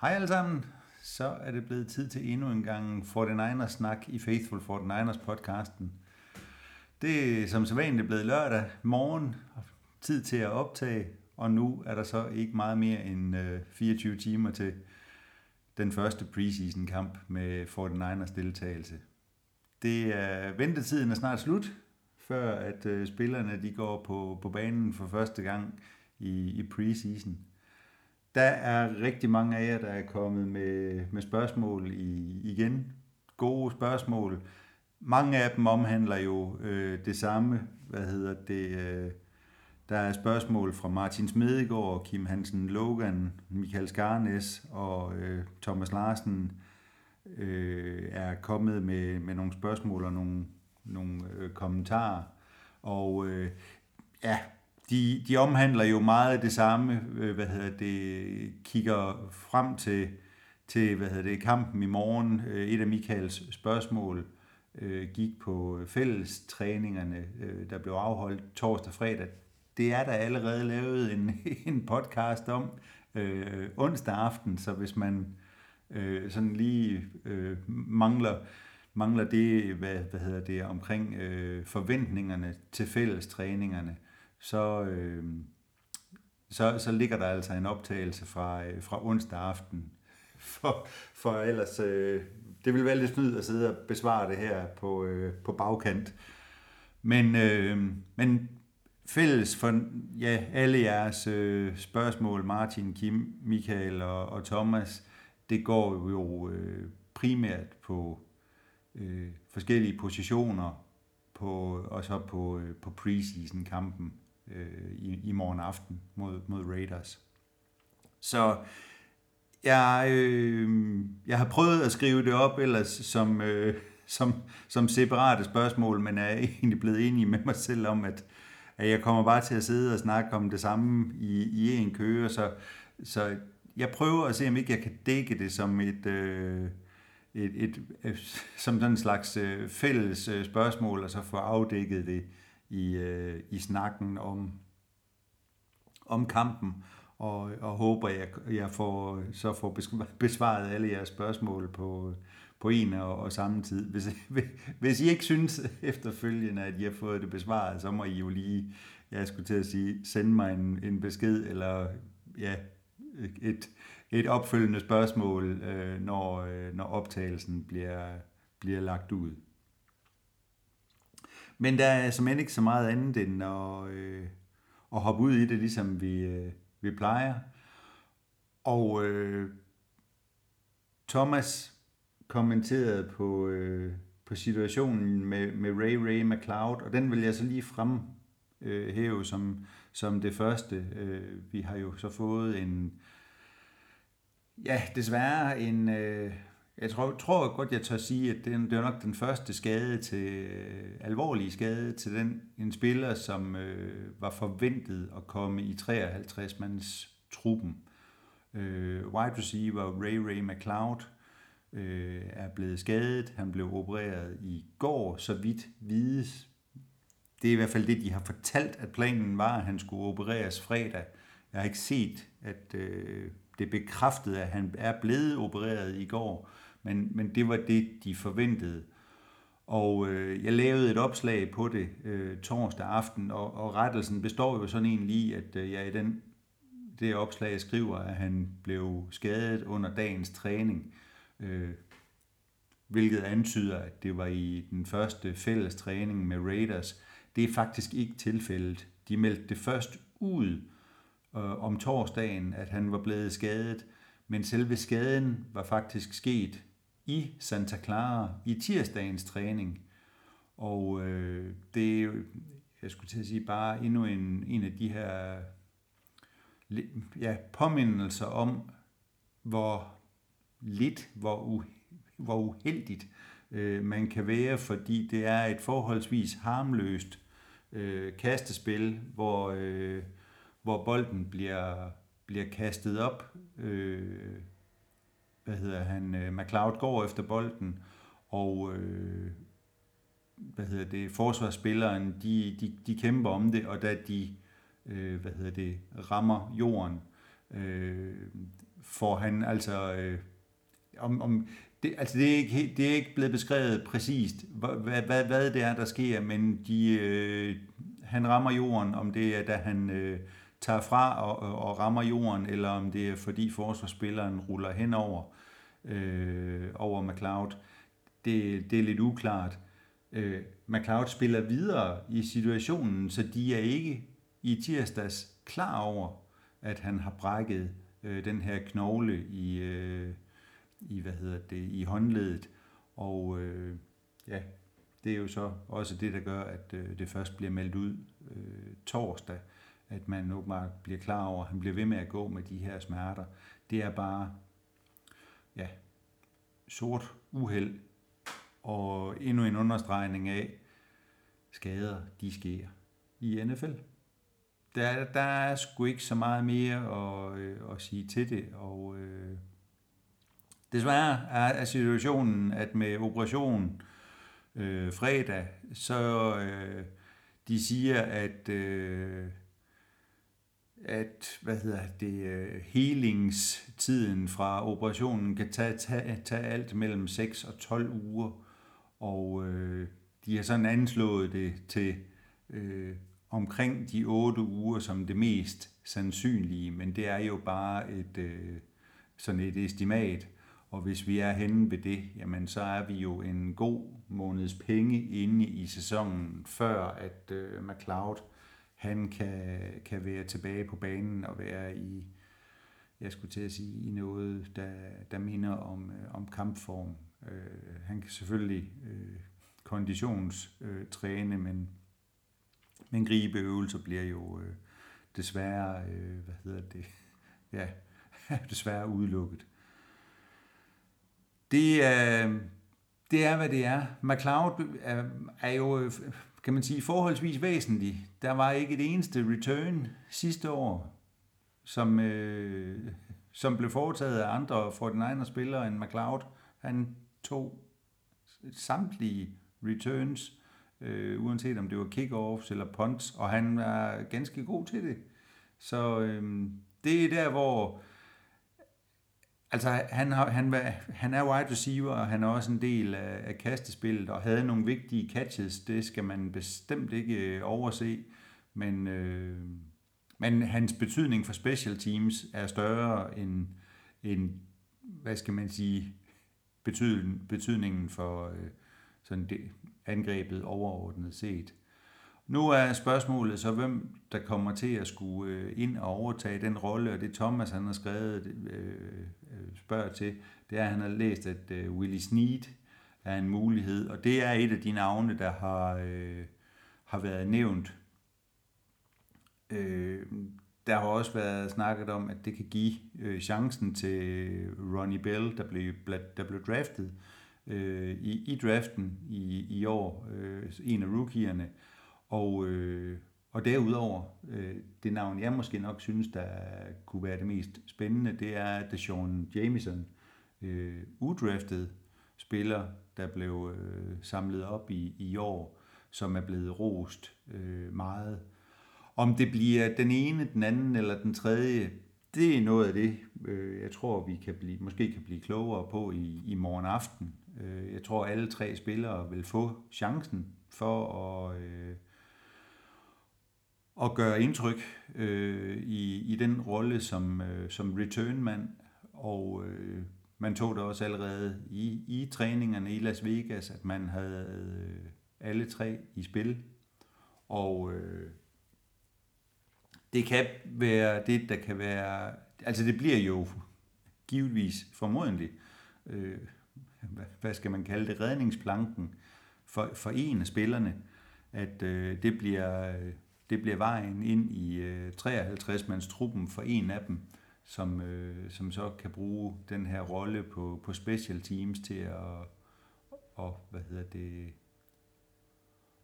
Hej alle sammen. Så er det blevet tid til endnu en gang 49ers snak i Faithful 49ers podcasten. Det er som sædvanligt blevet lørdag morgen, tid til at optage, og nu er der så ikke meget mere end øh, 24 timer til den første preseason kamp med 49ers deltagelse. Det er, ventetiden er snart slut, før at øh, spillerne de går på, på banen for første gang i, i preseason. Der er rigtig mange af jer, der er kommet med, med spørgsmål i, igen. Gode spørgsmål. Mange af dem omhandler jo øh, det samme. Hvad hedder det? Øh, der er spørgsmål fra Martin Smedegaard, Kim Hansen Logan, Michael Skarnes og øh, Thomas Larsen øh, er kommet med, med nogle spørgsmål og nogle, nogle øh, kommentarer. Og øh, ja, de, de omhandler jo meget det samme, øh, hvad hedder det, kigger frem til, til hvad hedder det, kampen i morgen. Øh, et af Michaels spørgsmål øh, gik på øh, fællestræningerne, øh, der blev afholdt torsdag og fredag. Det er der allerede lavet en, en podcast om øh, onsdag aften, så hvis man øh, sådan lige øh, mangler mangler det, hvad, hvad hedder det, omkring øh, forventningerne til fællestræningerne, så, øh, så, så ligger der altså en optagelse fra, øh, fra onsdag aften. For, for ellers, øh, det vil være lidt snyd at sidde og besvare det her på, øh, på bagkant. Men, øh, men fælles for ja, alle jeres øh, spørgsmål, Martin, Kim, Michael og, og Thomas, det går jo øh, primært på øh, forskellige positioner på, og så på, øh, på preseason-kampen øh, i, i morgen aften mod, mod Raiders. Så jeg, øh, jeg har prøvet at skrive det op ellers som, øh, som, som separate spørgsmål, men er egentlig blevet enig med mig selv om, at, at jeg kommer bare til at sidde og snakke om det samme i, i en køre, så, så jeg prøver at se, om ikke jeg kan dække det som et, øh, et, et, et som sådan en slags øh, fælles øh, spørgsmål, og så få afdækket det i, øh, i snakken om, om kampen, og, og håber, jeg, jeg får, så får besvaret alle jeres spørgsmål på, på en og, og samme tid. Hvis, hvis I ikke synes efterfølgende, at I har fået det besvaret, så må I jo lige, jeg skulle til at sige, sende mig en, en besked, eller ja, et, et opfølgende spørgsmål, øh, når, øh, når optagelsen bliver, bliver lagt ud. Men der er simpelthen ikke så meget andet end at, øh, at hoppe ud i det, ligesom vi, øh, vi plejer. Og øh, Thomas kommenterede på, øh, på situationen med, med Ray Ray McLeod, og den vil jeg så lige fremhæve øh, som, som det første. Øh, vi har jo så fået en, ja, desværre en, øh, jeg tror, tror godt, jeg tør sige, at det, det er nok den første skade til, øh, alvorlige skade til den, en spiller, som øh, var forventet at komme i 53-mands truppen. Øh, wide receiver Ray Ray McLeod øh, er blevet skadet. Han blev opereret i går, så vidt vides. Det er i hvert fald det, de har fortalt, at planen var, at han skulle opereres fredag. Jeg har ikke set, at øh, det bekræftede, at han er blevet opereret i går men, men det var det, de forventede. Og øh, jeg lavede et opslag på det øh, torsdag aften, og, og rettelsen består jo sådan egentlig i, at øh, jeg i den, det opslag jeg skriver, at han blev skadet under dagens træning, øh, hvilket antyder, at det var i den første fælles træning med Raiders. Det er faktisk ikke tilfældet. De meldte det først ud øh, om torsdagen, at han var blevet skadet, men selve skaden var faktisk sket i Santa Clara i tirsdagens træning. Og øh, det er jeg skulle til at sige, bare endnu en, en af de her ja, påmindelser om, hvor lidt, hvor, u, hvor uheldigt øh, man kan være, fordi det er et forholdsvis harmløst øh, kastespil, hvor, øh, hvor bolden bliver, bliver kastet op øh, hvad hedder han, øh, McLeod går efter bolden, og øh, hvad hedder det, forsvarsspilleren, de, de, de kæmper om det, og da de øh, hvad hedder det, rammer jorden, øh, får han altså... Øh, om, om, det, altså det, er ikke, det er ikke blevet beskrevet præcist, hvad, hvad, hvad det er, der sker, men de, øh, han rammer jorden, om det er, da han øh, tager fra og, og rammer jorden, eller om det er, fordi forsvarsspilleren ruller henover øh, over McLeod. Det, det er lidt uklart. Øh, McLeod spiller videre i situationen, så de er ikke i tirsdags klar over, at han har brækket øh, den her knogle i, øh, i hvad hedder det, i håndledet. Og øh, ja, det er jo så også det, der gør, at øh, det først bliver meldt ud øh, torsdag, at man åbenbart bliver klar over, at han bliver ved med at gå med de her smerter. Det er bare, ja, sort uheld og endnu en understregning af, skader, de sker i NFL. Der, der er sgu ikke så meget mere at, øh, at sige til det, og øh, desværre er, er situationen, at med operation øh, fredag, så øh, de siger, at øh, at hvad hedder det, øh, helingstiden fra operationen kan tage, tage, tage alt mellem 6 og 12 uger, og øh, de har sådan anslået det til øh, omkring de 8 uger som det mest sandsynlige, men det er jo bare et øh, sådan et estimat, og hvis vi er henne ved det, jamen så er vi jo en god måneds penge inde i sæsonen, før at øh, McLeod han kan, kan være tilbage på banen og være i, jeg skulle til at sige, i noget, der, der minder om, øh, om kampform. Øh, han kan selvfølgelig øh, konditionstræne, øh, men, men gribeøvelser bliver jo øh, desværre, øh, hvad hedder det, ja, desværre udelukket. Det er, det er, hvad det er. McLeod er, er jo, øh, kan man sige, forholdsvis væsentlig. Der var ikke et eneste return sidste år, som, øh, som blev foretaget af andre 49ers-spillere end McLeod. Han tog samtlige returns, øh, uanset om det var kickoffs eller punts, og han er ganske god til det. Så øh, det er der, hvor Altså, han, har, han, han er wide receiver, og han er også en del af, af kastespillet, og havde nogle vigtige catches. Det skal man bestemt ikke øh, overse. Men, øh, men hans betydning for special teams er større end, end hvad skal man sige, betydning, betydningen for øh, sådan det, angrebet overordnet set. Nu er spørgsmålet så, hvem der kommer til at skulle øh, ind og overtage den rolle, og det Thomas han har skrevet øh, øh spørger til, det er, at han har læst, at øh, Willie Sneed er en mulighed, og det er et af de navne, der har, øh, har været nævnt. Øh, der har også været snakket om, at det kan give øh, chancen til Ronnie Bell, der blev, der blev draftet øh, i, i draften i, i år, øh, en af rookierne, og, øh, og derudover, øh, det navn jeg måske nok synes, der kunne være det mest spændende, det er Deshaun Jamison, øh, udraftet spiller, der blev øh, samlet op i, i år, som er blevet rost øh, meget. Om det bliver den ene, den anden eller den tredje, det er noget af det, øh, jeg tror, vi kan blive, måske kan blive klogere på i, i morgen aften. Øh, jeg tror, alle tre spillere vil få chancen for at... Øh, at gøre indtryk øh, i, i den rolle som, øh, som returnmand, og øh, man tog det også allerede i, i træningerne i Las Vegas, at man havde øh, alle tre i spil, og øh, det kan være det, der kan være, altså det bliver jo givetvis formodentlig, øh, hvad skal man kalde det, redningsplanken for, for en af spillerne, at øh, det bliver øh, det bliver vejen ind i øh, 53-mandstruppen for en af dem, som, øh, som så kan bruge den her rolle på, på special teams til at og, hvad hedder det,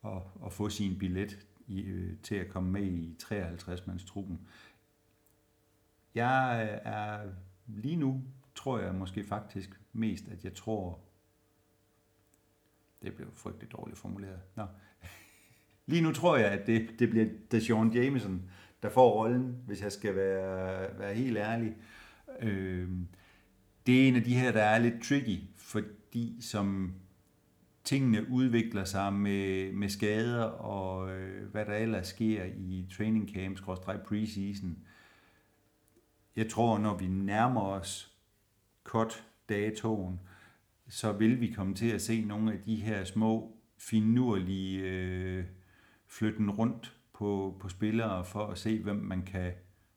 at, at få sin billet i, øh, til at komme med i 53-mandstruppen. Jeg øh, er lige nu, tror jeg måske faktisk mest, at jeg tror, det blev frygteligt dårligt formuleret. Nå. Lige nu tror jeg, at det, det bliver Deshaun Jameson, der får rollen, hvis jeg skal være, være helt ærlig. Øh, det er en af de her, der er lidt tricky, fordi som tingene udvikler sig med, med skader og øh, hvad der ellers sker i training camps, preseason. Jeg tror, når vi nærmer os cut datoen, så vil vi komme til at se nogle af de her små finurlige øh, flytten rundt på, på spillere for at se, hvem man kan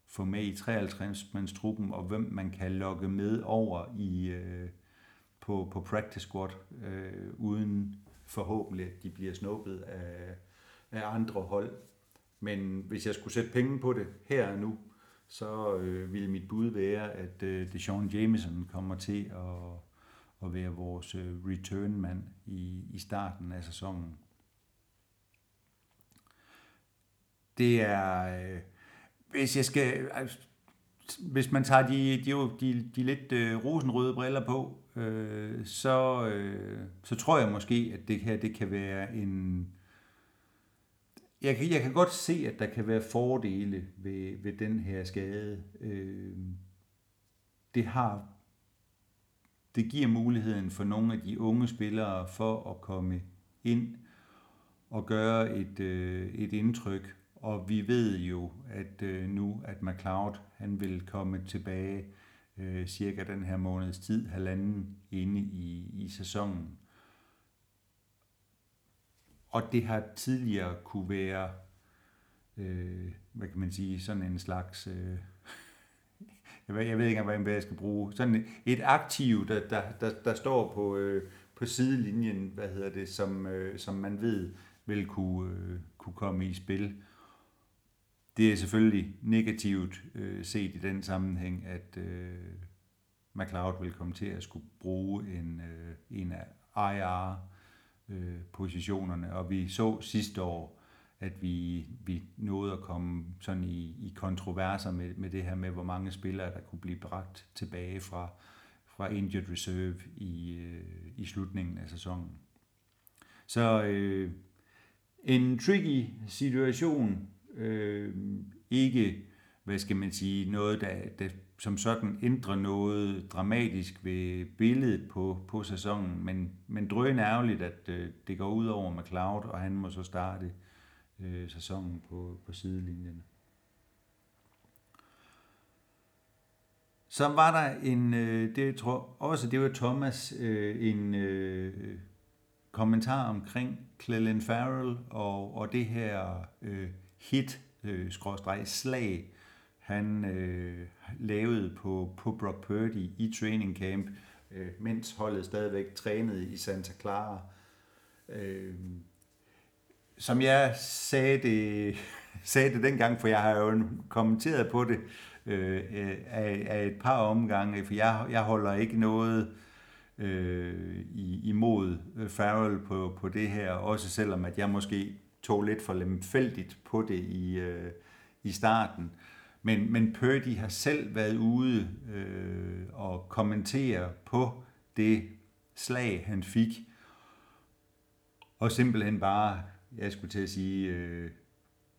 få med i 53-mandstruppen, og hvem man kan lokke med over i øh, på, på practice squad, øh, uden forhåbentlig, at de bliver snuppet af, af andre hold. Men hvis jeg skulle sætte penge på det her og nu, så øh, ville mit bud være, at øh, Deshaun Jameson kommer til at, at være vores øh, return-mand i, i starten af sæsonen. Det er, øh, hvis jeg skal, Øh, hvis man tager de, de, de, de lidt øh, rosenrøde briller på, øh, så, øh, så tror jeg måske, at det her det kan være en... Jeg kan, jeg kan godt se, at der kan være fordele ved, ved den her skade. Øh, det har det giver muligheden for nogle af de unge spillere for at komme ind og gøre et, øh, et indtryk og vi ved jo, at øh, nu, at McLeod han vil komme tilbage øh, cirka den her måneds tid, halvanden inde i, i sæsonen. Og det har tidligere kunne være, øh, hvad kan man sige, sådan en slags, øh, jeg, ved, jeg ved ikke engang, hvad jeg skal bruge, sådan et aktiv, der, der, der, der står på, øh, på sidelinjen, hvad hedder det, som, øh, som man ved vil kunne, øh, kunne komme i spil. Det er selvfølgelig negativt øh, set i den sammenhæng, at øh, McLeod vil komme til at skulle bruge en, øh, en af IR-positionerne, øh, og vi så sidste år, at vi, vi nåede at komme sådan i, i kontroverser med, med det her med, hvor mange spillere, der kunne blive bragt tilbage fra, fra injured reserve i, øh, i slutningen af sæsonen. Så øh, en tricky situation, øh, ikke, hvad skal man sige, noget, der, der som sådan ændrer noget dramatisk ved billedet på, på sæsonen, men, men drøn ærgerligt, at øh, det går ud over McLeod, og han må så starte øh, sæsonen på, på sidelinjen. Så var der en, øh, det tror også, det var Thomas, øh, en øh, kommentar omkring Clelin Farrell og, og det her øh, hit, øh, skråstreg, slag, han øh, lavede på, på Brock Purdy i training camp, øh, mens holdet stadigvæk trænede i Santa Clara. Øh, som jeg sagde det, sagde det dengang, for jeg har jo kommenteret på det øh, af, af et par omgange, for jeg, jeg holder ikke noget øh, imod øh, Farrell på, på det her, også selvom at jeg måske tog lidt for lemfældigt på det i, øh, i starten. Men, men Purdy har selv været ude øh, og kommentere på det slag, han fik. Og simpelthen bare, jeg skulle til at sige, øh,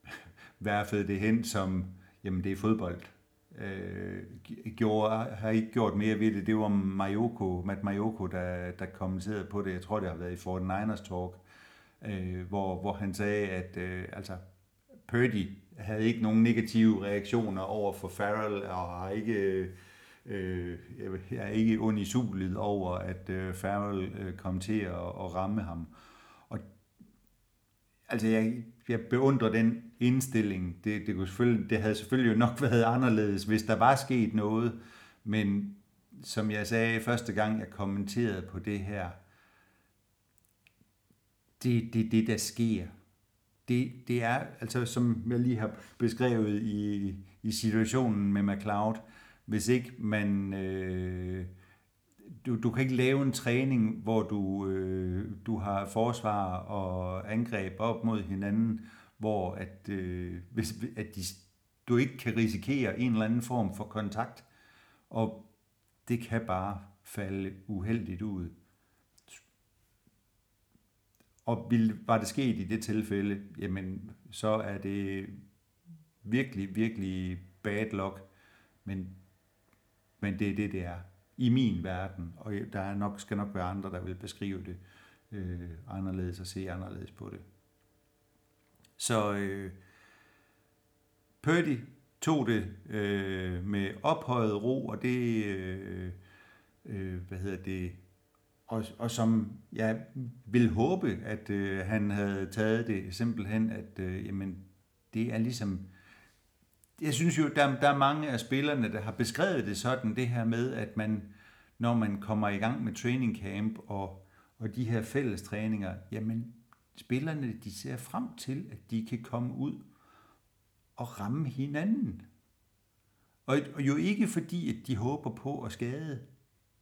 værfede det hen som, jamen det er fodbold. Øh, gjorde, har ikke gjort mere ved det. Det var Mayoko, Matt Mayoko, der, der kommenterede på det. Jeg tror, det har været i 49ers Talk øh, Øh, hvor, hvor han sagde, at øh, altså, Purdy havde ikke nogen negative reaktioner over for Farrell, og har ikke, øh, øh er ikke unisulet over, at øh, Farrell øh, kom til at, at ramme ham. Og altså, jeg, jeg beundrer den indstilling. Det, det, kunne selvfølgelig, det havde selvfølgelig jo nok været anderledes, hvis der var sket noget, men som jeg sagde første gang, jeg kommenterede på det her, det det, det, der sker. Det, det er, altså som jeg lige har beskrevet i, i situationen med McLeod, hvis ikke man... Øh, du, du kan ikke lave en træning, hvor du, øh, du har forsvar og angreb op mod hinanden, hvor at, øh, hvis, at de, du ikke kan risikere en eller anden form for kontakt, og det kan bare falde uheldigt ud. Og ville, var det sket i det tilfælde, jamen så er det virkelig, virkelig bad luck, men, men det er det, det er i min verden, og der er nok, skal nok være andre, der vil beskrive det øh, anderledes og se anderledes på det. Så øh, Purdy tog det øh, med ophøjet ro, og det, øh, øh, hvad hedder det, og, og som jeg vil håbe, at øh, han havde taget det simpelthen, at øh, jamen, det er ligesom, jeg synes jo, der, der er mange af spillerne, der har beskrevet det sådan, det her med, at man, når man kommer i gang med training camp og, og de her fælles træninger, jamen spillerne de ser frem til, at de kan komme ud og ramme hinanden. Og, og jo ikke fordi, at de håber på at skade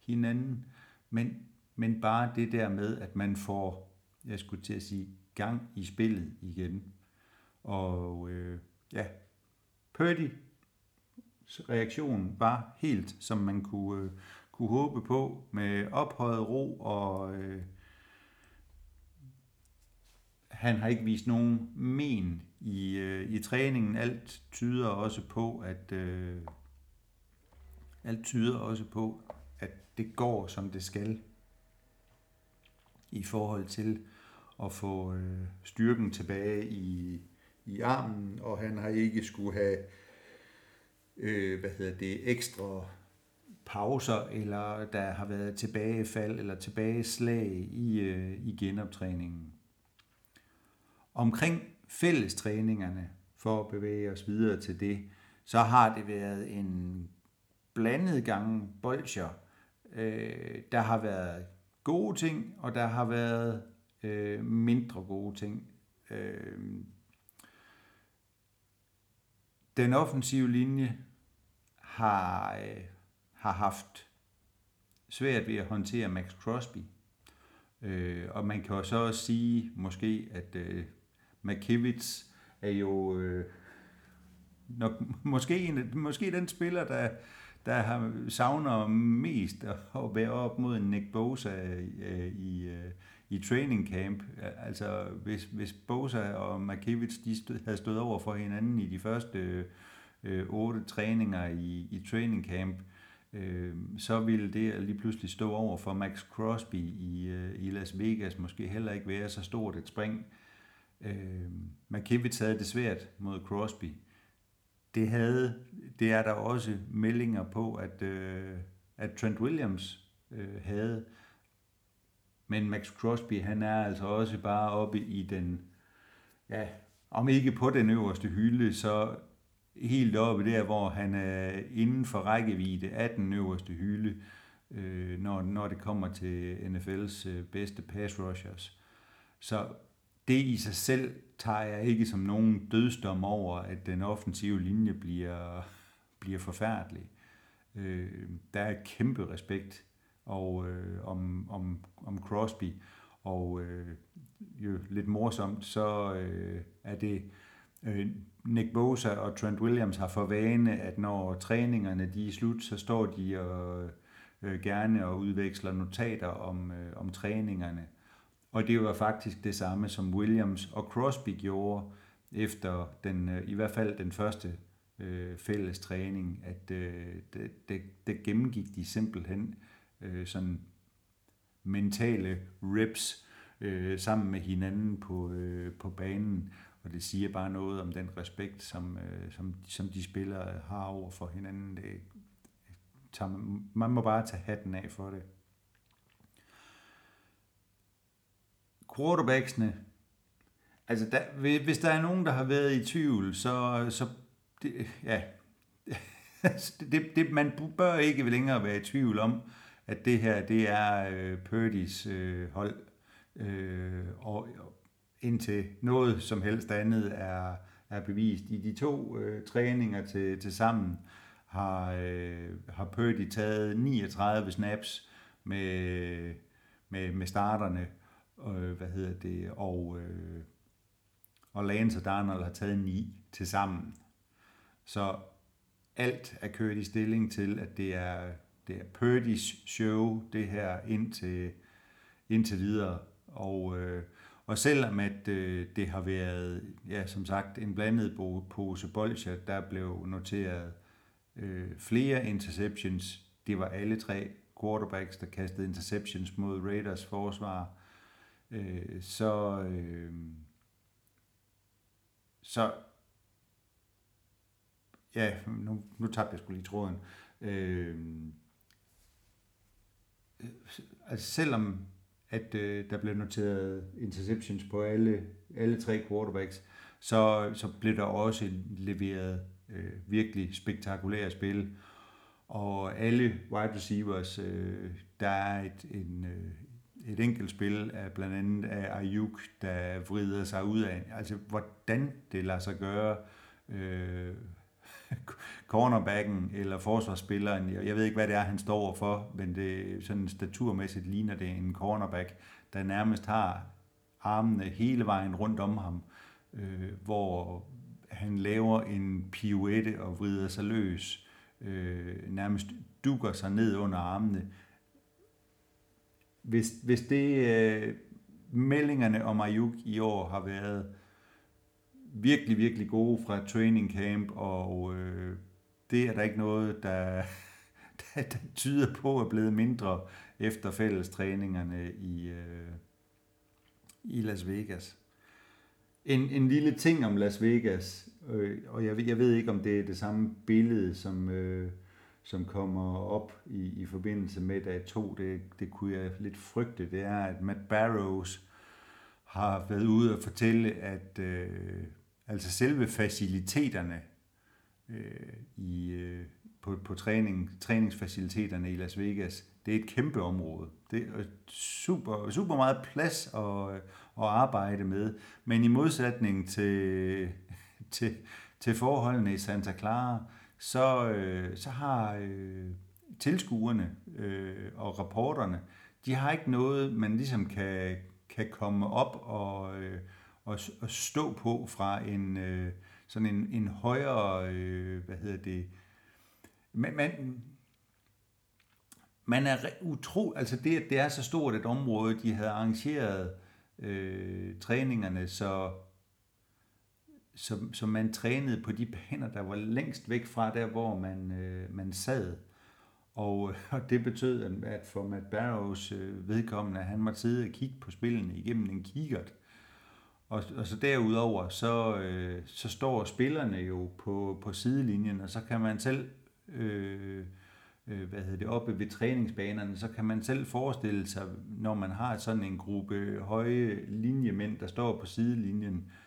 hinanden, men, men bare det der med, at man får, jeg skulle til at sige, gang i spillet igen. Og øh, ja, Purdy reaktion var helt, som man kunne, øh, kunne håbe på, med ophøjet ro, og øh, han har ikke vist nogen men i, øh, i træningen. Alt tyder også på, at øh, alt tyder også på, at det går, som det skal i forhold til at få øh, styrken tilbage i, i armen, og han har ikke skulle have øh, hvad hedder det, ekstra pauser, eller der har været tilbagefald eller tilbageslag i, øh, i genoptræningen. Omkring fællestræningerne, for at bevæge os videre til det, så har det været en blandet gang bolcher. Øh, der har været gode ting, og der har været øh, mindre gode ting. Øh, den offensive linje har, øh, har haft svært ved at håndtere Max Crosby. Øh, og man kan jo så også sige måske, at øh, McKivitz er jo øh, nok, måske, en, måske den spiller, der, der har, savner mest at være op mod en Nick Bosa øh, i, øh, i training camp. Altså, hvis, hvis Bosa og Markiewicz de stod, havde stået over for hinanden i de første øh, otte træninger i, i training camp, øh, så ville det lige pludselig stå over for Max Crosby i, øh, i Las Vegas måske heller ikke være så stort et spring. Øh, McKivitz havde det svært mod Crosby. Det, havde, det er der også meldinger på, at, øh, at Trent Williams øh, havde. Men Max Crosby, han er altså også bare oppe i den, ja, om ikke på den øverste hylde, så helt oppe der, hvor han er inden for rækkevidde af den øverste hylde, øh, når, når det kommer til NFL's øh, bedste pass rushers. Så det i sig selv tager jeg ikke som nogen dødsdom over, at den offensive linje bliver, bliver forfærdelig. Øh, der er kæmpe respekt og, øh, om, om, om Crosby, og øh, jo lidt morsomt, så øh, er det øh, Nick Bosa og Trent Williams har for vane, at når træningerne de er slut, så står de og øh, gerne og udveksler notater om, øh, om træningerne. Og det var faktisk det samme, som Williams og Crosby gjorde efter den, øh, i hvert fald den første øh, fælles træning, at øh, det, det, det gennemgik de simpelthen øh, sådan mentale reps øh, sammen med hinanden på, øh, på banen. Og det siger bare noget om den respekt, som, øh, som, som de spillere har over for hinanden. Det, tager, man må bare tage hatten af for det. Quarterbacksene, altså der, hvis der er nogen, der har været i tvivl, så, så det, ja, det, det, man bør ikke længere være i tvivl om, at det her, det er øh, Purdy's øh, hold, øh, og indtil noget som helst andet er, er bevist. I de to øh, træninger til, til sammen har, øh, har Purdy taget 39 snaps med, med, med starterne, øh, hvad hedder det, og, øh, og Lance og Darnold har taget ni til sammen. Så alt er kørt i stilling til, at det er, det er Purdy's show, det her indtil, indtil videre. Og, øh, Og selvom at øh, det har været, ja, som sagt, en blandet pose bolcher, der blev noteret øh, flere interceptions. Det var alle tre quarterbacks, der kastede interceptions mod Raiders forsvar. Øh, så, øh, så ja, nu, nu tabte jeg skulle lige tråden. Øh, altså selvom at øh, der blev noteret interceptions på alle, alle tre quarterbacks, så, så blev der også leveret øh, virkelig spektakulære spil. Og alle wide receivers, øh, der er et, en, øh, et enkelt spil af blandt andet af Ayuk, der vrider sig ud af, altså hvordan det lader sig gøre, øh, cornerbacken eller forsvarsspilleren, jeg ved ikke, hvad det er, han står for, men det sådan staturmæssigt ligner det en cornerback, der nærmest har armene hele vejen rundt om ham, øh, hvor han laver en pirouette og vrider sig løs, øh, nærmest dukker sig ned under armene. Hvis, hvis det øh, meldingerne om Ayuk i år har været virkelig, virkelig gode fra training camp, og øh, det er der ikke noget, der, der, der tyder på er blevet mindre efter fællestræningerne i, øh, i Las Vegas. En, en lille ting om Las Vegas, øh, og jeg, jeg ved ikke, om det er det samme billede, som, øh, som kommer op i, i forbindelse med dag 2. Det, det kunne jeg lidt frygte. Det er, at Matt Barrows har været ude og fortælle, at øh, altså selve faciliteterne øh, i, øh, på, på træning, træningsfaciliteterne i Las Vegas, det er et kæmpe område. Det er super, super meget plads at, at arbejde med, men i modsætning til, til, til forholdene i Santa Clara, så, øh, så har øh, tilskuerne øh, og rapporterne, de har ikke noget, man ligesom kan, kan komme op og, øh, og, og stå på fra en øh, sådan en, en højere, øh, hvad hedder det, man, man, man er utro, altså det, det er så stort et område, de havde arrangeret øh, træningerne, så, så, så man trænede på de baner, der var længst væk fra der, hvor man, øh, man sad. Og, øh, og det betød, at for Matt Barrows øh, vedkommende, han måtte sidde og kigge på spillene igennem en kikkert. Og, og så derudover, så, øh, så står spillerne jo på, på sidelinjen, og så kan man selv, øh, øh, hvad hedder det, oppe ved træningsbanerne, så kan man selv forestille sig, når man har sådan en gruppe høje linjemænd, der står på sidelinjen, øh,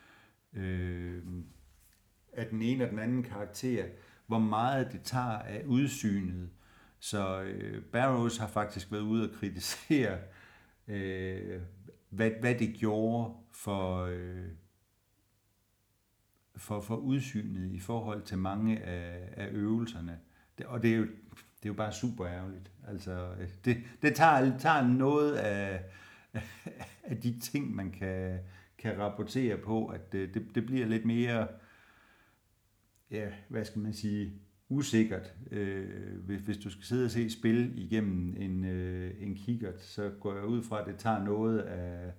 øh, af den ene og den anden karakter, hvor meget det tager af udsynet. Så øh, Barrows har faktisk været ude og kritisere, øh, hvad, hvad det gjorde for, øh, for, for udsynet i forhold til mange af, af øvelserne. Det, og det er, jo, det er jo bare super ærgerligt. Altså, øh, det, det tager, tager noget af, af de ting, man kan, kan rapportere på, at det, det, det bliver lidt mere, ja, hvad skal man sige, usikkert. Øh, hvis, hvis du skal sidde og se spil igennem en, øh, en kikkert, så går jeg ud fra, at det tager noget af,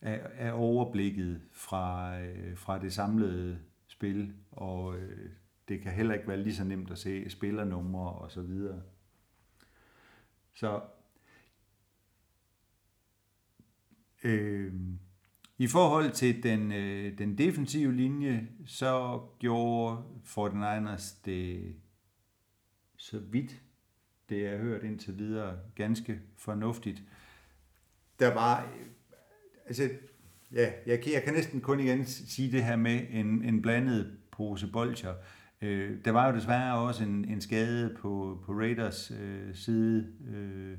af, af overblikket fra, øh, fra det samlede spil, og øh, det kan heller ikke være lige så nemt at se spillernumre og så videre. Så øh, i forhold til den, øh, den defensive linje, så gjorde 49ers det så vidt det er hørt indtil videre ganske fornuftigt. Der var, altså, ja, jeg kan, jeg kan næsten kun igen sige det her med en, en blandet pose bolcher. Øh, der var jo desværre også en, en skade på, på Raiders øh, side. Øh,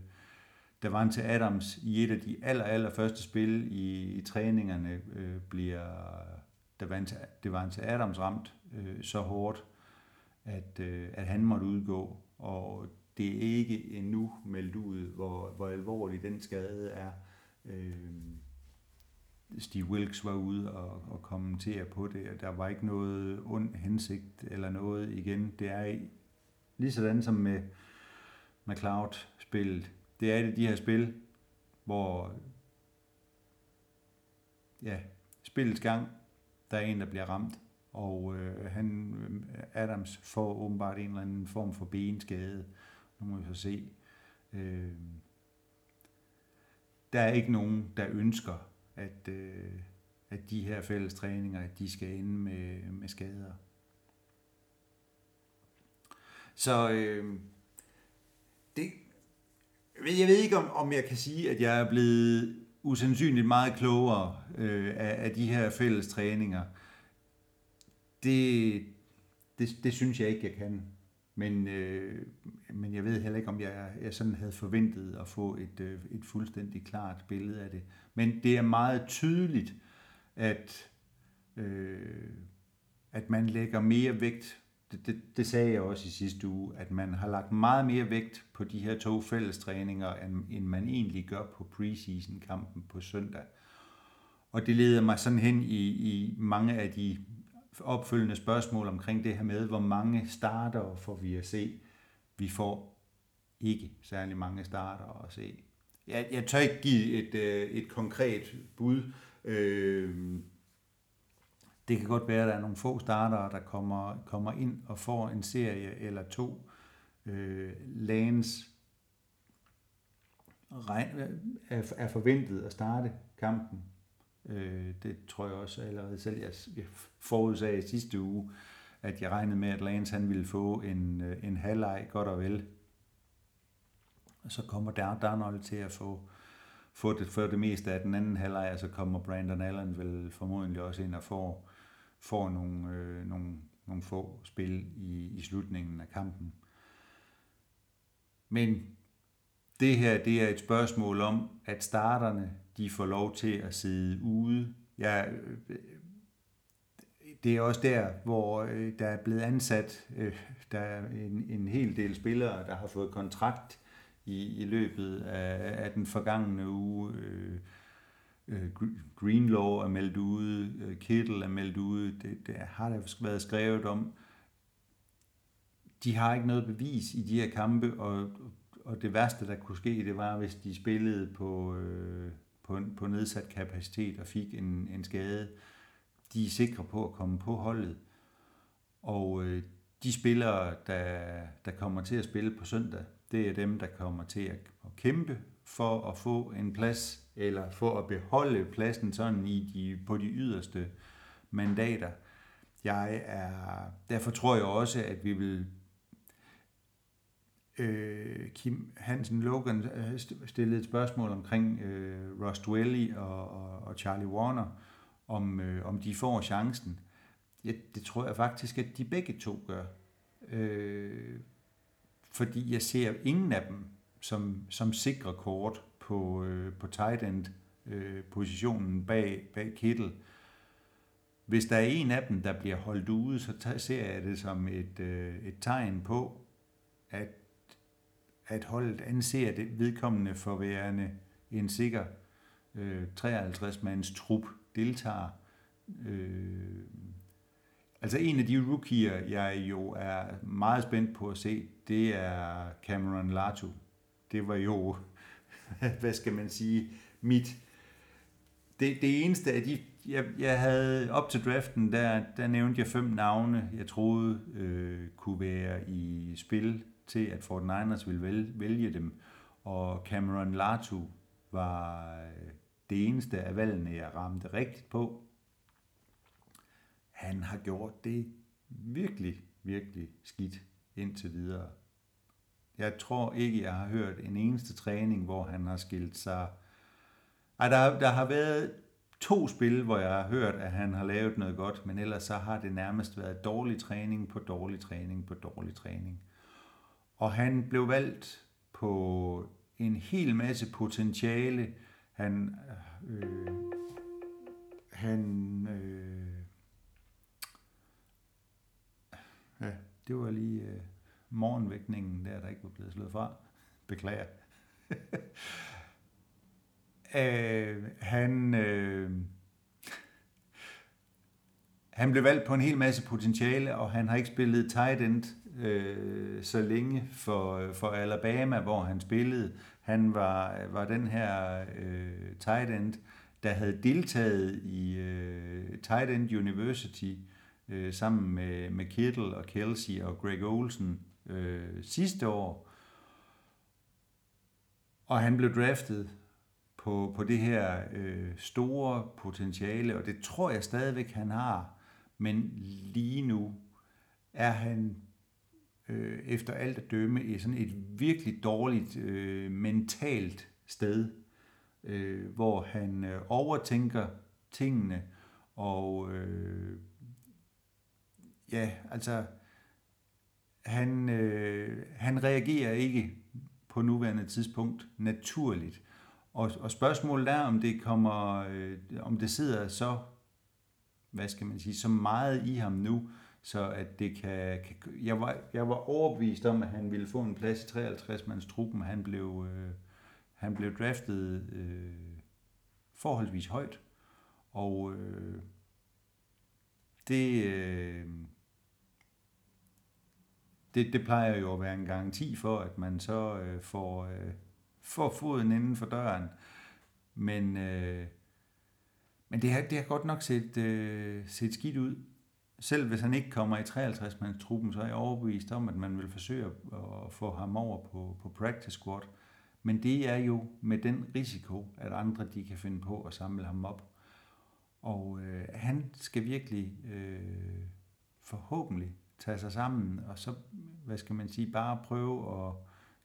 der var en til Adams i et af de aller, aller første spil i, i træningerne, øh, bliver der var en til, det var en til Adams ramt øh, så hårdt, at, øh, at han måtte udgå. Og det er ikke endnu meldt ud, hvor, hvor alvorlig den skade er. Øh, Steve Wilkes var ude og, og kommentere på det, og der var ikke noget ond hensigt eller noget igen. Det er lige sådan som med McLeod-spillet. Det er et af de her spil, hvor ja, spillets gang, der er en, der bliver ramt, og øh, han, Adams får åbenbart en eller anden form for benskade. Nu må vi så se. Øh, der er ikke nogen, der ønsker, at, øh, at de her fælles træninger, at de skal ende med, med skader. Så øh, det, jeg ved ikke, om, om jeg kan sige, at jeg er blevet usandsynligt meget klogere øh, af, af de her fælles træninger. Det, det, det synes jeg ikke, jeg kan. Men, øh, men jeg ved heller ikke, om jeg, jeg sådan havde forventet at få et, øh, et fuldstændig klart billede af det. Men det er meget tydeligt, at, øh, at man lægger mere vægt det, det, det sagde jeg også i sidste uge, at man har lagt meget mere vægt på de her to fællestræninger, end, end man egentlig gør på preseason-kampen på søndag. Og det leder mig sådan hen i, i mange af de opfølgende spørgsmål omkring det her med, hvor mange starter får vi at se. Vi får ikke særlig mange starter at se. Jeg, jeg tør ikke give et, øh, et konkret bud. Øh, det kan godt være, at der er nogle få startere, der kommer, kommer ind og får en serie eller to. Øh, Lans øh, er, er forventet at starte kampen. Øh, det tror jeg også allerede selv, jeg forudsagde sidste uge, at jeg regnede med, at Lance han ville få en, øh, en halvleg godt og vel. Og så kommer der Darnold til at få, få det, for det meste af den anden halvleg, og så kommer Brandon Allen vel formodentlig også ind og får får nogle, øh, nogle, nogle få spil i, i slutningen af kampen. Men det her, det er et spørgsmål om, at starterne, de får lov til at sidde ude. Jeg, øh, det er også der, hvor øh, der er blevet ansat, øh, der er en, en hel del spillere, der har fået kontrakt i, i løbet af, af den forgangne uge. Øh, Øh, Greenlaw er meldt ude, øh, Kittle er meldt ude, det, det har der været skrevet om. De har ikke noget bevis i de her kampe, og, og det værste, der kunne ske, det var, hvis de spillede på, øh, på, på nedsat kapacitet og fik en, en skade. De er sikre på at komme på holdet. Og øh, de spillere, der, der kommer til at spille på søndag, det er dem, der kommer til at, at kæmpe for at få en plads eller for at beholde pladsen sådan i de, på de yderste mandater. Jeg er, derfor tror jeg også, at vi vil øh, Kim Hansen Logan øh, stillede et spørgsmål omkring øh, Ross Dwelly og, og, og Charlie Warner, om, øh, om de får chancen. Ja, det tror jeg faktisk, at de begge to gør. Øh, fordi jeg ser ingen af dem som, som sikre kort på, øh, på tight end øh, positionen bag, bag Kittel. Hvis der er en af dem, der bliver holdt ude, så ser jeg det som et, øh, et tegn på, at, at holdet anser det vedkommende for værende en sikker øh, 53-mands trup deltager. Øh, altså en af de rookier, jeg jo er meget spændt på at se, det er Cameron Latu. Det var jo hvad skal man sige, mit... Det, det eneste af de, jeg, jeg havde op til draften, der, der nævnte jeg fem navne, jeg troede øh, kunne være i spil til, at Fort Niners ville vælge, vælge dem. Og Cameron Latu var øh, det eneste af valgene, jeg ramte rigtigt på. Han har gjort det virkelig, virkelig skidt indtil videre. Jeg tror ikke, jeg har hørt en eneste træning, hvor han har skilt sig... Ej, der, der har været to spil, hvor jeg har hørt, at han har lavet noget godt, men ellers så har det nærmest været dårlig træning på dårlig træning på dårlig træning. Og han blev valgt på en hel masse potentiale. Han, øh, han, øh, ja, det var lige... Øh, morgenvækningen der, der ikke var blevet slået fra. Beklager. øh, han, øh, han blev valgt på en hel masse potentiale, og han har ikke spillet tight end øh, så længe for, øh, for Alabama, hvor han spillede. Han var, var den her øh, tight end, der havde deltaget i øh, Tight End University øh, sammen med, med Kittle og Kelsey og Greg Olsen øh, sidste år. Og han blev draftet på, på det her øh, store potentiale, og det tror jeg stadigvæk, han har. Men lige nu er han øh, efter alt at dømme i sådan et virkelig dårligt øh, mentalt sted, øh, hvor han øh, overtænker tingene, og øh, ja, altså, han, øh, han reagerer ikke på nuværende tidspunkt naturligt. Og, og spørgsmålet er, om det kommer, øh, om det sidder så, hvad skal man sige, så meget i ham nu, så at det kan, kan jeg, var, jeg var overbevist om, at han ville få en plads i 53-mands truppen. Han blev, øh, han blev draftet øh, forholdsvis højt, og øh, det, øh, det, det plejer jo at være en garanti for, at man så øh, får, øh, får foden inden for døren. Men, øh, men det, har, det har godt nok set, øh, set skidt ud. Selv hvis han ikke kommer i 53 truppen, så er jeg overbevist om, at man vil forsøge at få ham over på, på practice squad. Men det er jo med den risiko, at andre de kan finde på at samle ham op. Og øh, han skal virkelig øh, forhåbentlig tage sig sammen, og så, hvad skal man sige, bare prøve at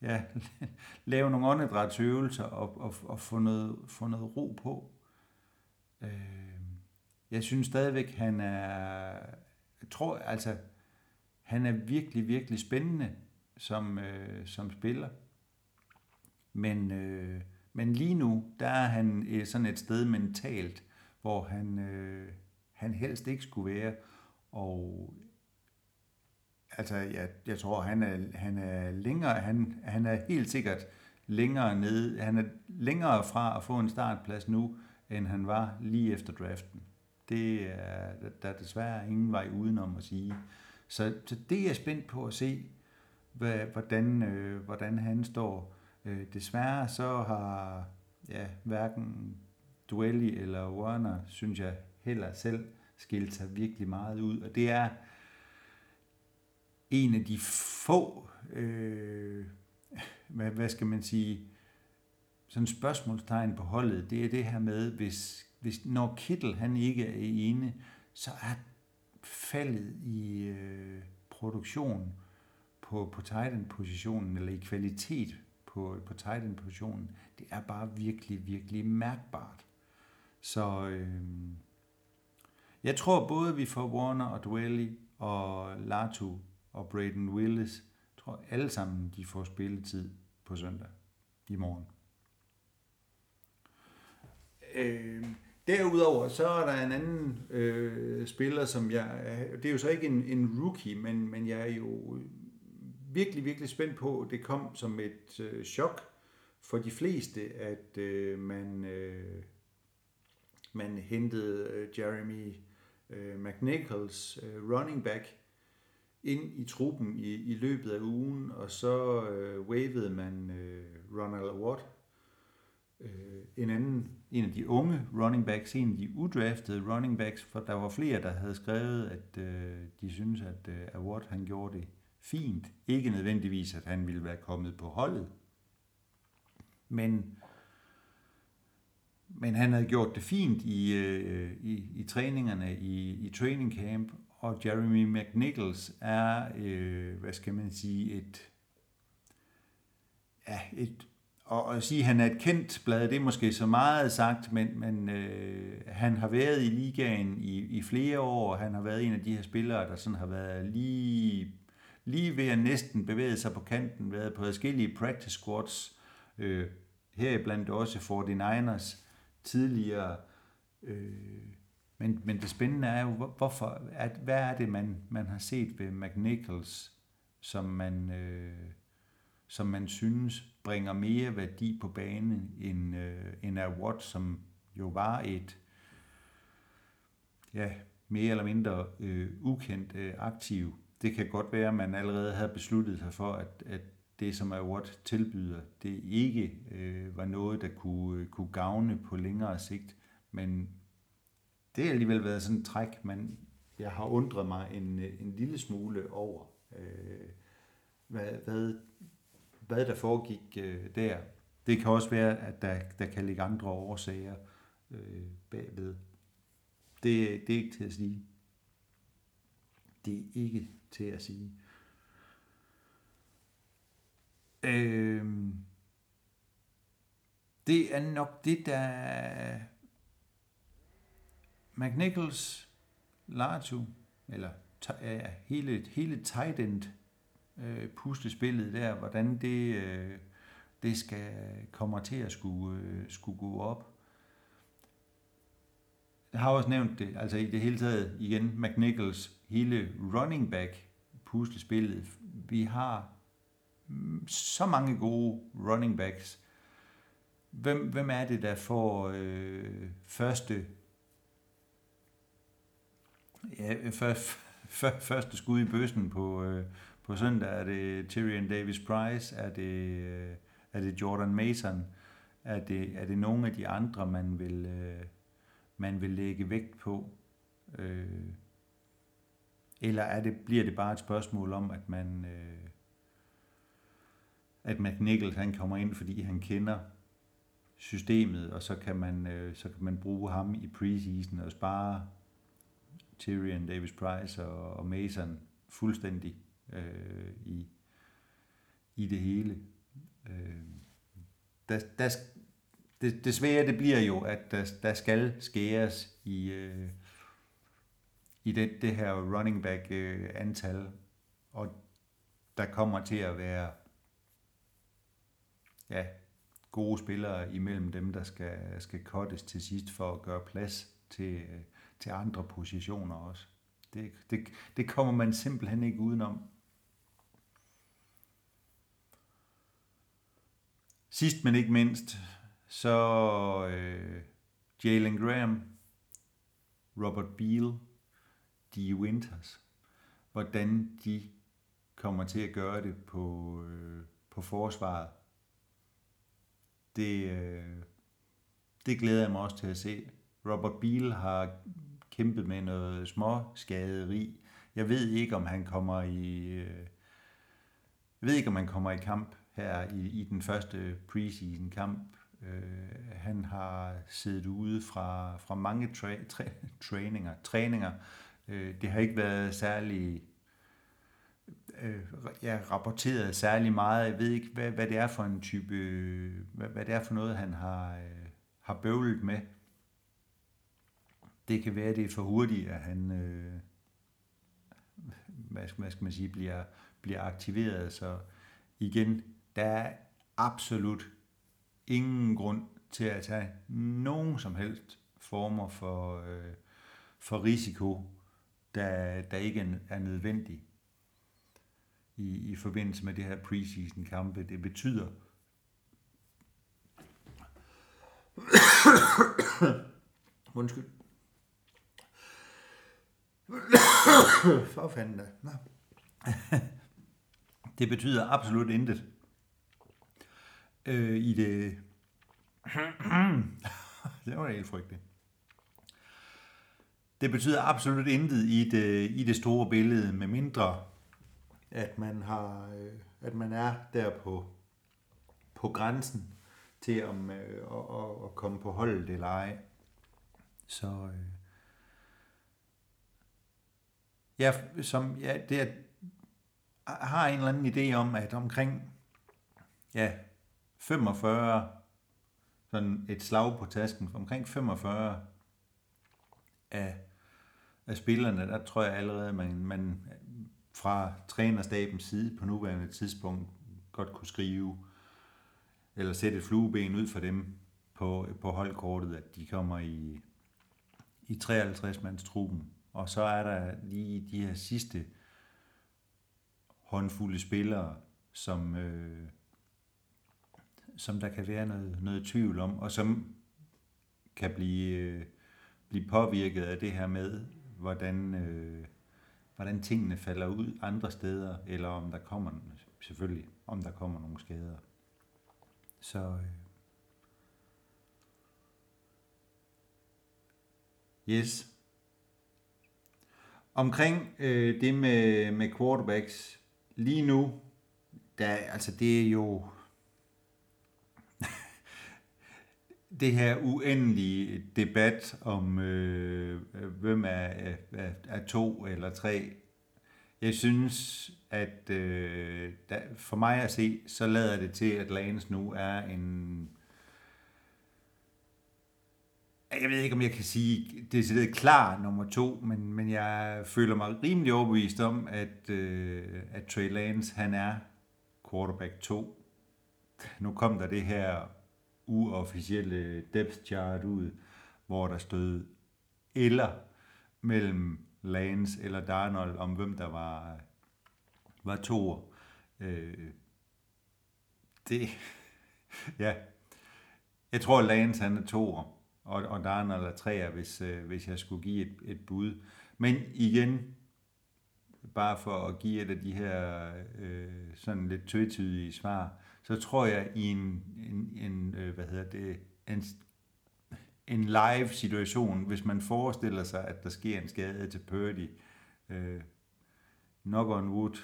ja, lave nogle åndedrætsøvelser og, og, og få, noget, få noget ro på. Øh, jeg synes stadigvæk, han er, jeg tror, altså, han er virkelig, virkelig spændende som, øh, som spiller. Men, øh, men lige nu, der er han øh, sådan et sted mentalt, hvor han, øh, han helst ikke skulle være. Og altså, jeg, jeg tror, han er, han er længere, han, han er helt sikkert længere nede, han er længere fra at få en startplads nu, end han var lige efter draften. Det er, der er desværre ingen vej udenom at sige. Så, så det er jeg spændt på at se, hvad, hvordan, øh, hvordan han står. Øh, desværre så har ja, hverken Duelli eller Warner, synes jeg heller selv, skilt sig virkelig meget ud. Og det er en af de få, øh, hvad, hvad skal man sige, sådan spørgsmålstegn på holdet, det er det her med, hvis, hvis når Kittel han ikke er ene, så er faldet i øh, produktion på, på Titan-positionen, eller i kvalitet på, på Titan-positionen, det er bare virkelig, virkelig mærkbart. Så øh, jeg tror både vi får Warner og Dwelly og Latu og Braden Willis, jeg tror alle sammen de får spilletid på søndag i morgen. Øh, derudover så er der en anden øh, spiller, som jeg, det er jo så ikke en, en rookie, men, men jeg er jo virkelig, virkelig spændt på, det kom som et øh, chok for de fleste, at øh, man, øh, man hentede øh, Jeremy øh, McNichols, øh, running back, ind i truppen i, i løbet af ugen, og så øh, wavede man øh, Ronald Watt, øh, en anden, en af de unge running backs, en af de udraftede running backs, for der var flere, der havde skrevet, at øh, de synes at øh, Watt han gjorde det fint. Ikke nødvendigvis, at han ville være kommet på holdet, men men han havde gjort det fint i, øh, i, i træningerne i, i training camp, og Jeremy McNichols er, øh, hvad skal man sige, et, ja, et, og at sige, at han er et kendt blad, det er måske så meget sagt, men, men øh, han har været i ligaen i, i flere år, han har været en af de her spillere, der sådan har været lige, lige ved at næsten bevæge sig på kanten, været på forskellige practice squads, øh, heriblandt også 49ers tidligere, øh, men, men det spændende er jo, hvorfor, at, hvad er det, man, man har set ved McNichols, som man, øh, som man synes bringer mere værdi på banen end, øh, end Award, som jo var et ja, mere eller mindre øh, ukendt øh, aktiv. Det kan godt være, at man allerede havde besluttet sig for, at, at det, som Award tilbyder, det ikke øh, var noget, der kunne, øh, kunne gavne på længere sigt. Men det har alligevel været sådan et træk, man, jeg har undret mig en, en lille smule over, øh, hvad, hvad, hvad der foregik øh, der. Det kan også være, at der, der kan ligge andre årsager øh, bagved. Det, det er ikke til at sige. Det er ikke til at sige. Øh, det er nok det, der... McNichols, Latu, eller ja, hele, hele tight end øh, puslespillet der, hvordan det, øh, det skal kommer til at skulle, øh, skulle gå op. Jeg har også nævnt det, altså i det hele taget igen, McNichols hele running back puslespillet. Vi har mm, så mange gode running backs. Hvem, hvem er det, der får øh, første ja, for, for, første skud i bøssen på, øh, på søndag? Er det Tyrion Davis Price? Er det, øh, er det Jordan Mason? Er det, er det nogle af de andre, man vil, øh, man vil lægge vægt på? Øh, eller er det, bliver det bare et spørgsmål om, at man... Øh, at McNichols han kommer ind, fordi han kender systemet, og så kan man, øh, så kan man bruge ham i preseason og spare Tyrion, Davis Price og, og Mason fuldstændig øh, i, i det hele. Øh, der, der, det, det svære det bliver jo, at der, der skal skæres i, øh, i det, det her running back øh, antal, og der kommer til at være ja, gode spillere imellem dem, der skal, skal cuttes til sidst for at gøre plads til, øh, til andre positioner også. Det, det, det kommer man simpelthen ikke udenom. Sidst men ikke mindst, så øh, Jalen Graham, Robert Beal, de Winters, hvordan de kommer til at gøre det på, øh, på forsvaret det, øh, det glæder jeg mig også til at se. Robert Beal har kæmpet med noget små skaderi. Jeg ved ikke, om han kommer i... Øh, jeg ved ikke, om han kommer i kamp her i, i den første preseason kamp. Øh, han har siddet ude fra, fra mange tra- tra- træninger. træninger. Øh, det har ikke været særlig øh, ja, rapporteret særlig meget. Jeg ved ikke, hvad, hvad det er for en type, hvad, hvad det er for noget, han har, øh, har bøvlet med. Det kan være, det er for hurtigt, at han, øh, hvad, skal, hvad skal man sige, bliver, bliver aktiveret. Så igen, der er absolut ingen grund til at tage nogen som helst former for, øh, for risiko, der, der ikke er nødvendig i, i forbindelse med det her preseason kampe. Det betyder, Undskyld. For fanden da. Nå. det betyder absolut intet øh, i det... det var helt frygteligt. Det betyder absolut intet i det, i det store billede, med mindre at man har, øh, at man er der på, på grænsen til om øh, at, at, at komme på holdet eller ej. Så øh, ja, som, ja, det er, har en eller anden idé om, at omkring ja, 45, sådan et slag på tasken, omkring 45 af, af spillerne, der tror jeg allerede, man, man fra trænerstabens side på nuværende tidspunkt godt kunne skrive, eller sætte et flueben ud for dem på, på holdkortet, at de kommer i, i 53-mands truppen. Og så er der lige de her sidste håndfulde spillere, som, øh, som der kan være noget, noget tvivl om, og som kan blive, øh, blive påvirket af det her med, hvordan, øh, hvordan tingene falder ud andre steder, eller om der kommer, selvfølgelig, om der kommer nogle skader. Så, øh, Yes. Omkring øh, det med, med quarterbacks, lige nu, der, altså det er jo det her uendelige debat om, øh, hvem er, er, er to eller tre. Jeg synes, at øh, der, for mig at se, så lader det til, at Lance nu er en... Jeg ved ikke, om jeg kan sige, det er klar nummer to, men, men jeg føler mig rimelig overbevist om, at, øh, at Trey Lance, han er quarterback 2. Nu kom der det her uofficielle depth chart ud, hvor der stod eller mellem Lance eller Darnold om hvem der var, var to. Øh, det, ja, jeg tror Lance han er toer og, og der er tre, hvis, øh, hvis jeg skulle give et, et bud. Men igen, bare for at give et af de her øh, sådan lidt tvetydige svar, så tror jeg i en, en, en øh, hvad hedder det, en, en live situation, hvis man forestiller sig, at der sker en skade til Purdy, øh, knock on wood,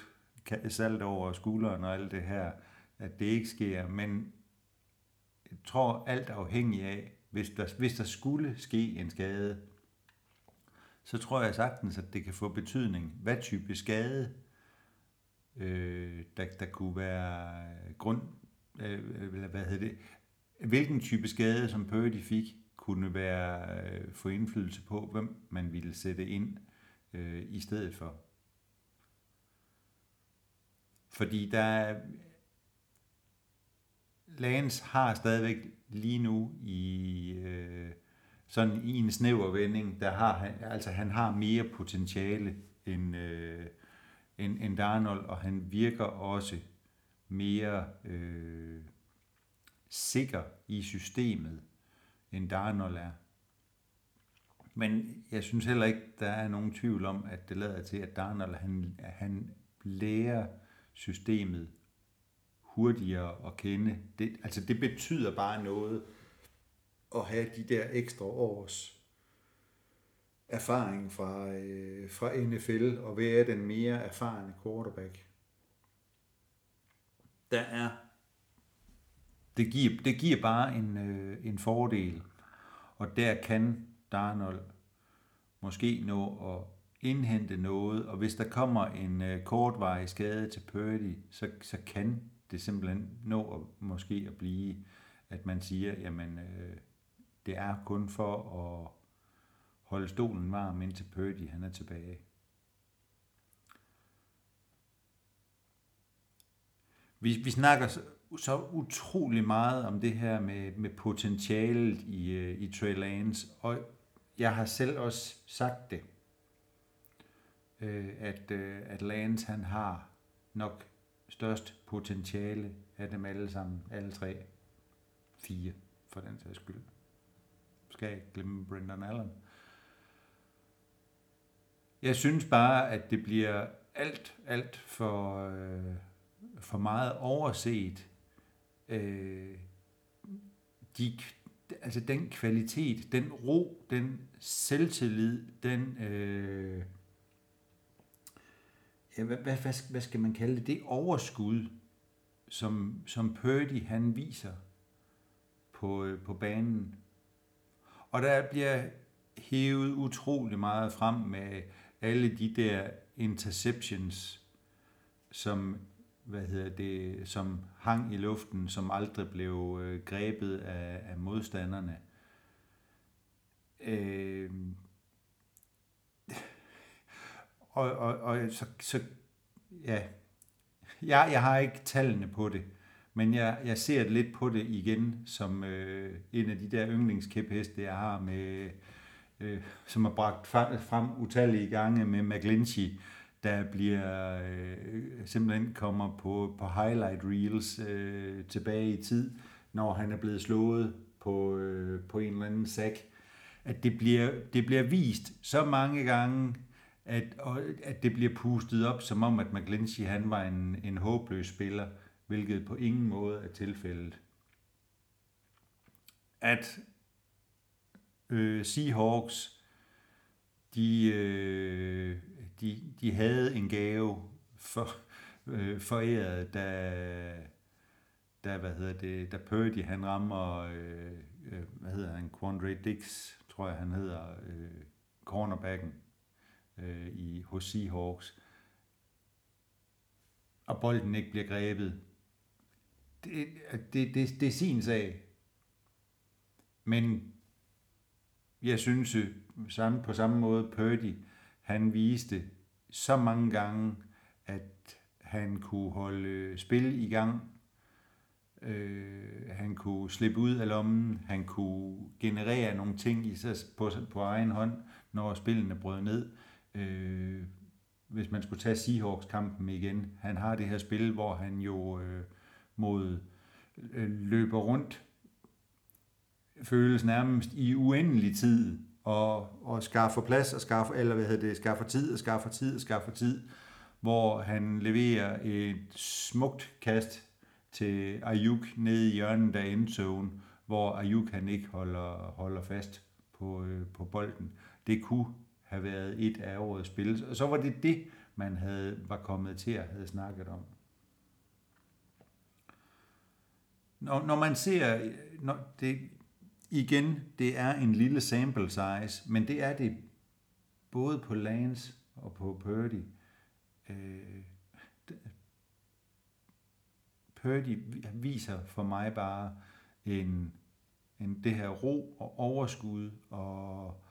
salt over skulderen og alt det her, at det ikke sker, men jeg tror alt afhængig af, hvis der, hvis der skulle ske en skade, så tror jeg sagtens, at det kan få betydning, hvad type skade øh, der, der kunne være grund, øh, hvad hedder det, hvilken type skade, som Purdy fik, kunne være øh, få indflydelse på, hvem man ville sætte ind øh, i stedet for. Fordi der Lance har stadigvæk lige nu i øh, sådan i en snæver vending, der har han, altså han har mere potentiale end, øh, end, end Darnold, og han virker også mere øh, sikker i systemet, end Darnold er. Men jeg synes heller ikke, der er nogen tvivl om, at det lader til, at Darnold han, han lærer systemet hurtigere at kende. Det, altså det betyder bare noget at have de der ekstra års erfaring fra, øh, fra NFL og være den mere erfarne quarterback. Der er det giver, det giver bare en, øh, en fordel, og der kan Darnold måske nå at indhente noget, og hvis der kommer en øh, kortvarig skade til Purdy, så, så kan det simpelthen nå at, måske at blive, at man siger, jamen øh, det er kun for at holde stolen varm, indtil Purdy han er tilbage. Vi, vi snakker så, så utrolig meget om det her med, med potentialet i, øh, i Trey Lance, og jeg har selv også sagt det, øh, at, øh, at Lance han har nok størst potentiale af dem alle sammen, alle tre, fire for den sags skyld. Skal jeg ikke glemme Brendan Allen? Jeg synes bare, at det bliver alt, alt for, øh, for meget overset. Øh, de, altså den kvalitet, den ro, den selvtillid, den... Øh, ja, hvad, hvad, hvad skal man kalde det? Det overskud, som, som Purdy han viser på, øh, på banen. Og der bliver hævet utrolig meget frem med alle de der interceptions, som hvad hedder det, som hang i luften, som aldrig blev øh, grebet af, af modstanderne. Øh, og, og, og så, så ja, jeg, jeg har ikke tallene på det, men jeg, jeg ser lidt på det igen som øh, en af de der yndlingskæpheste, jeg har med, øh, som har bragt frem utallige gange med McGlinchey, der bliver øh, simpelthen kommer på, på highlight reels øh, tilbage i tid, når han er blevet slået på, øh, på en eller anden sæk. At det bliver, det bliver vist så mange gange, at, og, at det bliver pustet op, som om at McGlinchey han var en, en håbløs spiller, hvilket på ingen måde er tilfældet. At øh, Seahawks de, øh, de, de havde en gave for, øh, foræret, da, da, hvad hedder det, da Purdy han rammer, øh, øh, hvad hedder han, Quandre Dix, tror jeg han hedder, øh, cornerbacken øh, i, hos Seahawks, og bolden ikke bliver grebet. Det, det, det, det er sin sag. Men jeg synes samme, på samme måde, Purdy, han viste så mange gange, at han kunne holde spil i gang. Øh, han kunne slippe ud af lommen. Han kunne generere nogle ting i sig på, på egen hånd, når spillene brød ned. Øh, hvis man skulle tage Seahawks-kampen igen. Han har det her spil, hvor han jo øh, mod øh, løber rundt føles nærmest i uendelig tid og, og skaffer plads og skaffer, eller hvad hedder det, skaffer tid og skaffer tid og skaffer tid, hvor han leverer et smukt kast til Ayuk nede i hjørnet af endzone, hvor Ayuk han ikke holder, holder fast på, øh, på bolden. Det kunne have været et af årets spil. Og så var det det, man havde, var kommet til at have snakket om. Når, når man ser, når det, igen, det er en lille sample size, men det er det både på Lance og på Purdy. Øh, Purdy viser for mig bare en, en det her ro og overskud og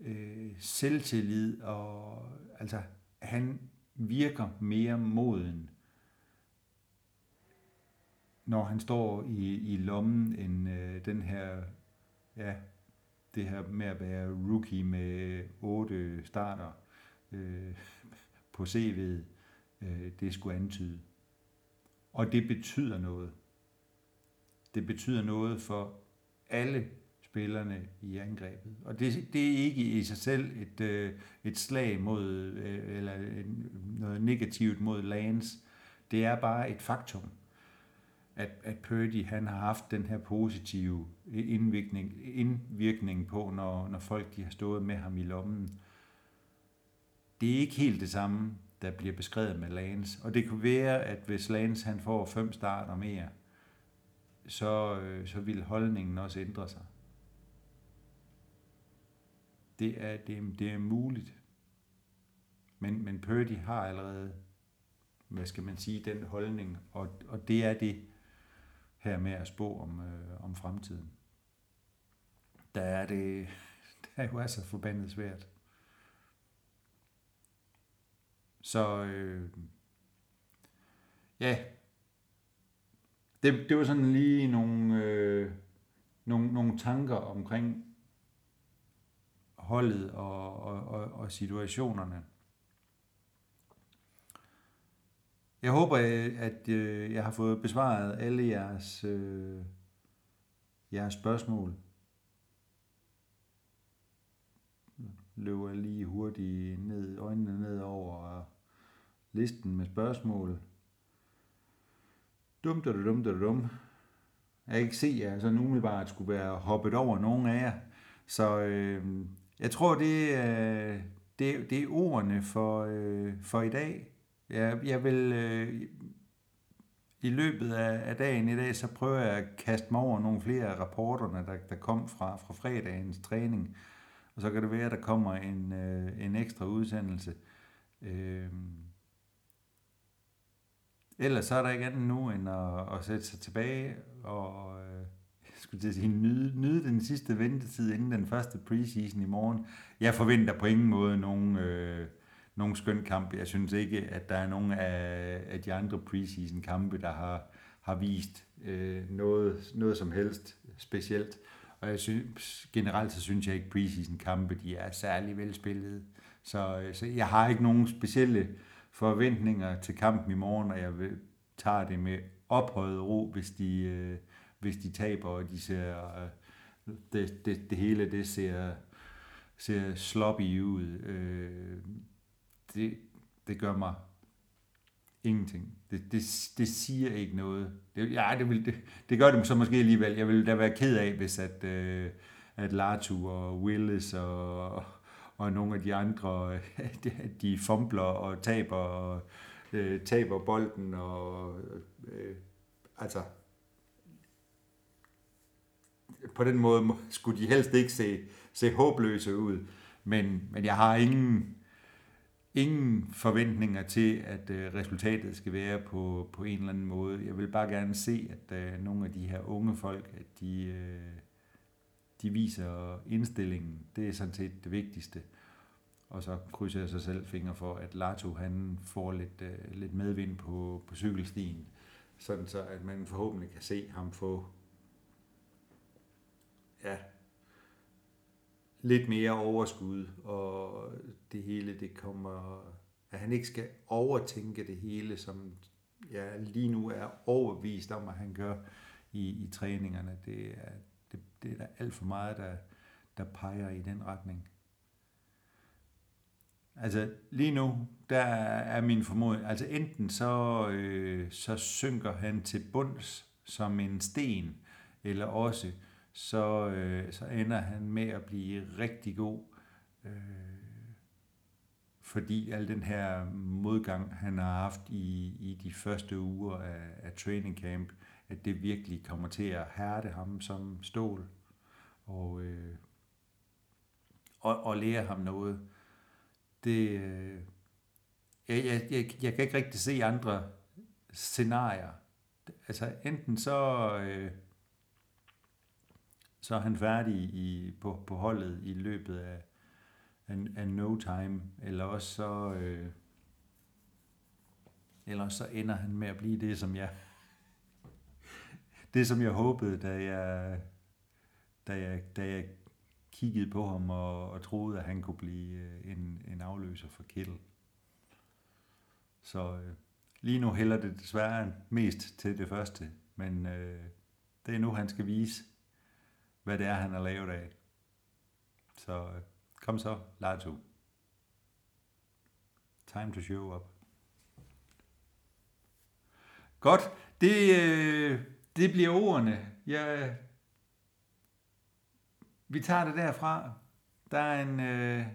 øh, selvtillid og altså han virker mere moden når han står i, i lommen end øh, den her, ja, det her med at være rookie med otte starter øh, på CV'et, øh, det skulle antyde. Og det betyder noget. Det betyder noget for alle spillerne i angrebet. Og det, det er ikke i sig selv et, øh, et slag mod, øh, eller noget negativt mod Lance. Det er bare et faktum at, at Purdy han har haft den her positive indvirkning, indvirkning på, når, når folk de har stået med ham i lommen. Det er ikke helt det samme, der bliver beskrevet med Lance. Og det kunne være, at hvis Lance han får fem starter mere, så, øh, så vil holdningen også ændre sig. Det er, det, er, det er muligt. Men, men Purdy har allerede, hvad skal man sige, den holdning, og, og det er det, her med at spå om, øh, om fremtiden. Der er det, der er jo altså forbandet svært. Så øh, ja, det, det var sådan lige nogle, øh, nogle, nogle tanker omkring holdet og, og, og, og situationerne. Jeg håber, at øh, jeg har fået besvaret alle jeres, øh, jeres spørgsmål. Løber lige hurtigt ned, øjnene ned over listen med spørgsmål. Dum, dum, dum, dum, dum. Jeg kan ikke se, at jeg sådan umiddelbart skulle være hoppet over nogen af jer. Så øh, jeg tror, det er, det, det er ordene for, øh, for i dag. Jeg, jeg vil øh, i løbet af, af dagen i dag, så prøver jeg at kaste mig over nogle flere af rapporterne, der, der kom fra, fra fredagens træning. Og så kan det være, at der kommer en, øh, en ekstra udsendelse. Øh, ellers så er der ikke andet nu, end at, at sætte sig tilbage og øh, skulle til at sige, nyde, nyde den sidste ventetid inden den første preseason i morgen. Jeg forventer på ingen måde nogen... Øh, nogen skøn kamp. Jeg synes ikke, at der er nogen af, af de andre preseason kampe, der har, har vist øh, noget, noget som helst specielt. Og jeg synes, generelt så synes jeg ikke, preseason kampe de er særlig velspillede. Så, øh, så jeg har ikke nogen specielle forventninger til kampen i morgen, og jeg vil, tager det med ophøjet ro, hvis de, øh, hvis de taber, og de ser, øh, det, det, det hele det ser, ser sloppy ud. Øh, det, det gør mig ingenting. Det, det, det siger ikke noget. Det, ja, det, vil, det, det gør det så måske alligevel. Jeg vil da være ked af, hvis at, øh, at Latu og Willis og, og nogle af de andre, de fumbler og taber, og, øh, taber bolden, og øh, altså på den måde skulle de helst ikke se, se håbløse ud. Men, men jeg har ingen, ingen forventninger til, at øh, resultatet skal være på, på en eller anden måde. Jeg vil bare gerne se, at øh, nogle af de her unge folk, at de, øh, de viser indstillingen. Det er sådan set det vigtigste. Og så krydser jeg sig selv fingre for, at Lato han får lidt, øh, lidt medvind på, på cykelstien, sådan så at man forhåbentlig kan se ham få ja, lidt mere overskud, og det hele, det kommer, at han ikke skal overtænke det hele, som jeg lige nu er overbevist om, at han gør i, i træningerne. Det er, det, det er der alt for meget, der, der peger i den retning. Altså lige nu, der er min formodning, altså enten så, øh, så synker han til bunds som en sten, eller også så, øh, så ender han med at blive rigtig god, øh, fordi al den her modgang, han har haft i, i de første uger af, af training camp, at det virkelig kommer til at hærde ham som stål, og, øh, og, og lære ham noget. Det, øh, jeg, jeg, jeg, jeg kan ikke rigtig se andre scenarier. Altså enten så... Øh, så er han færdig i, på, på holdet i løbet af, af, af no time, eller også så, øh, eller så ender han med at blive det, som jeg, det som jeg håbede, da jeg, da jeg, da jeg kiggede på ham og, og troede, at han kunne blive øh, en, en afløser for Kittel. Så øh, lige nu hælder det desværre mest til det første, men øh, det er nu, han skal vise, hvad det er, han har lavet af. Så øh, kom så, Latu. Time to show up. Godt, det, øh, det bliver ordene. Jeg, vi tager det derfra. Der er en, øh,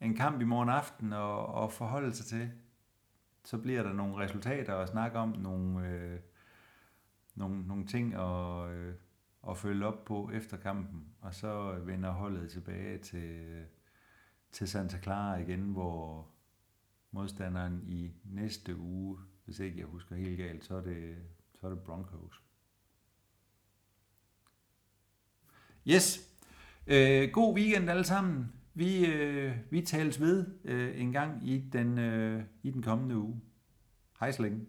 en kamp i morgen aften at, at forholde sig til. Så bliver der nogle resultater at snakke om, nogle, øh, nogle, nogle ting og, øh, at følge op på efter kampen, og så vender holdet tilbage til, til Santa Clara igen, hvor modstanderen i næste uge, hvis ikke jeg husker helt galt, så er det, så er det Broncos. Yes, øh, god weekend alle sammen. Vi, øh, vi tales ved øh, en gang i den, øh, i den kommende uge. Hej så længe.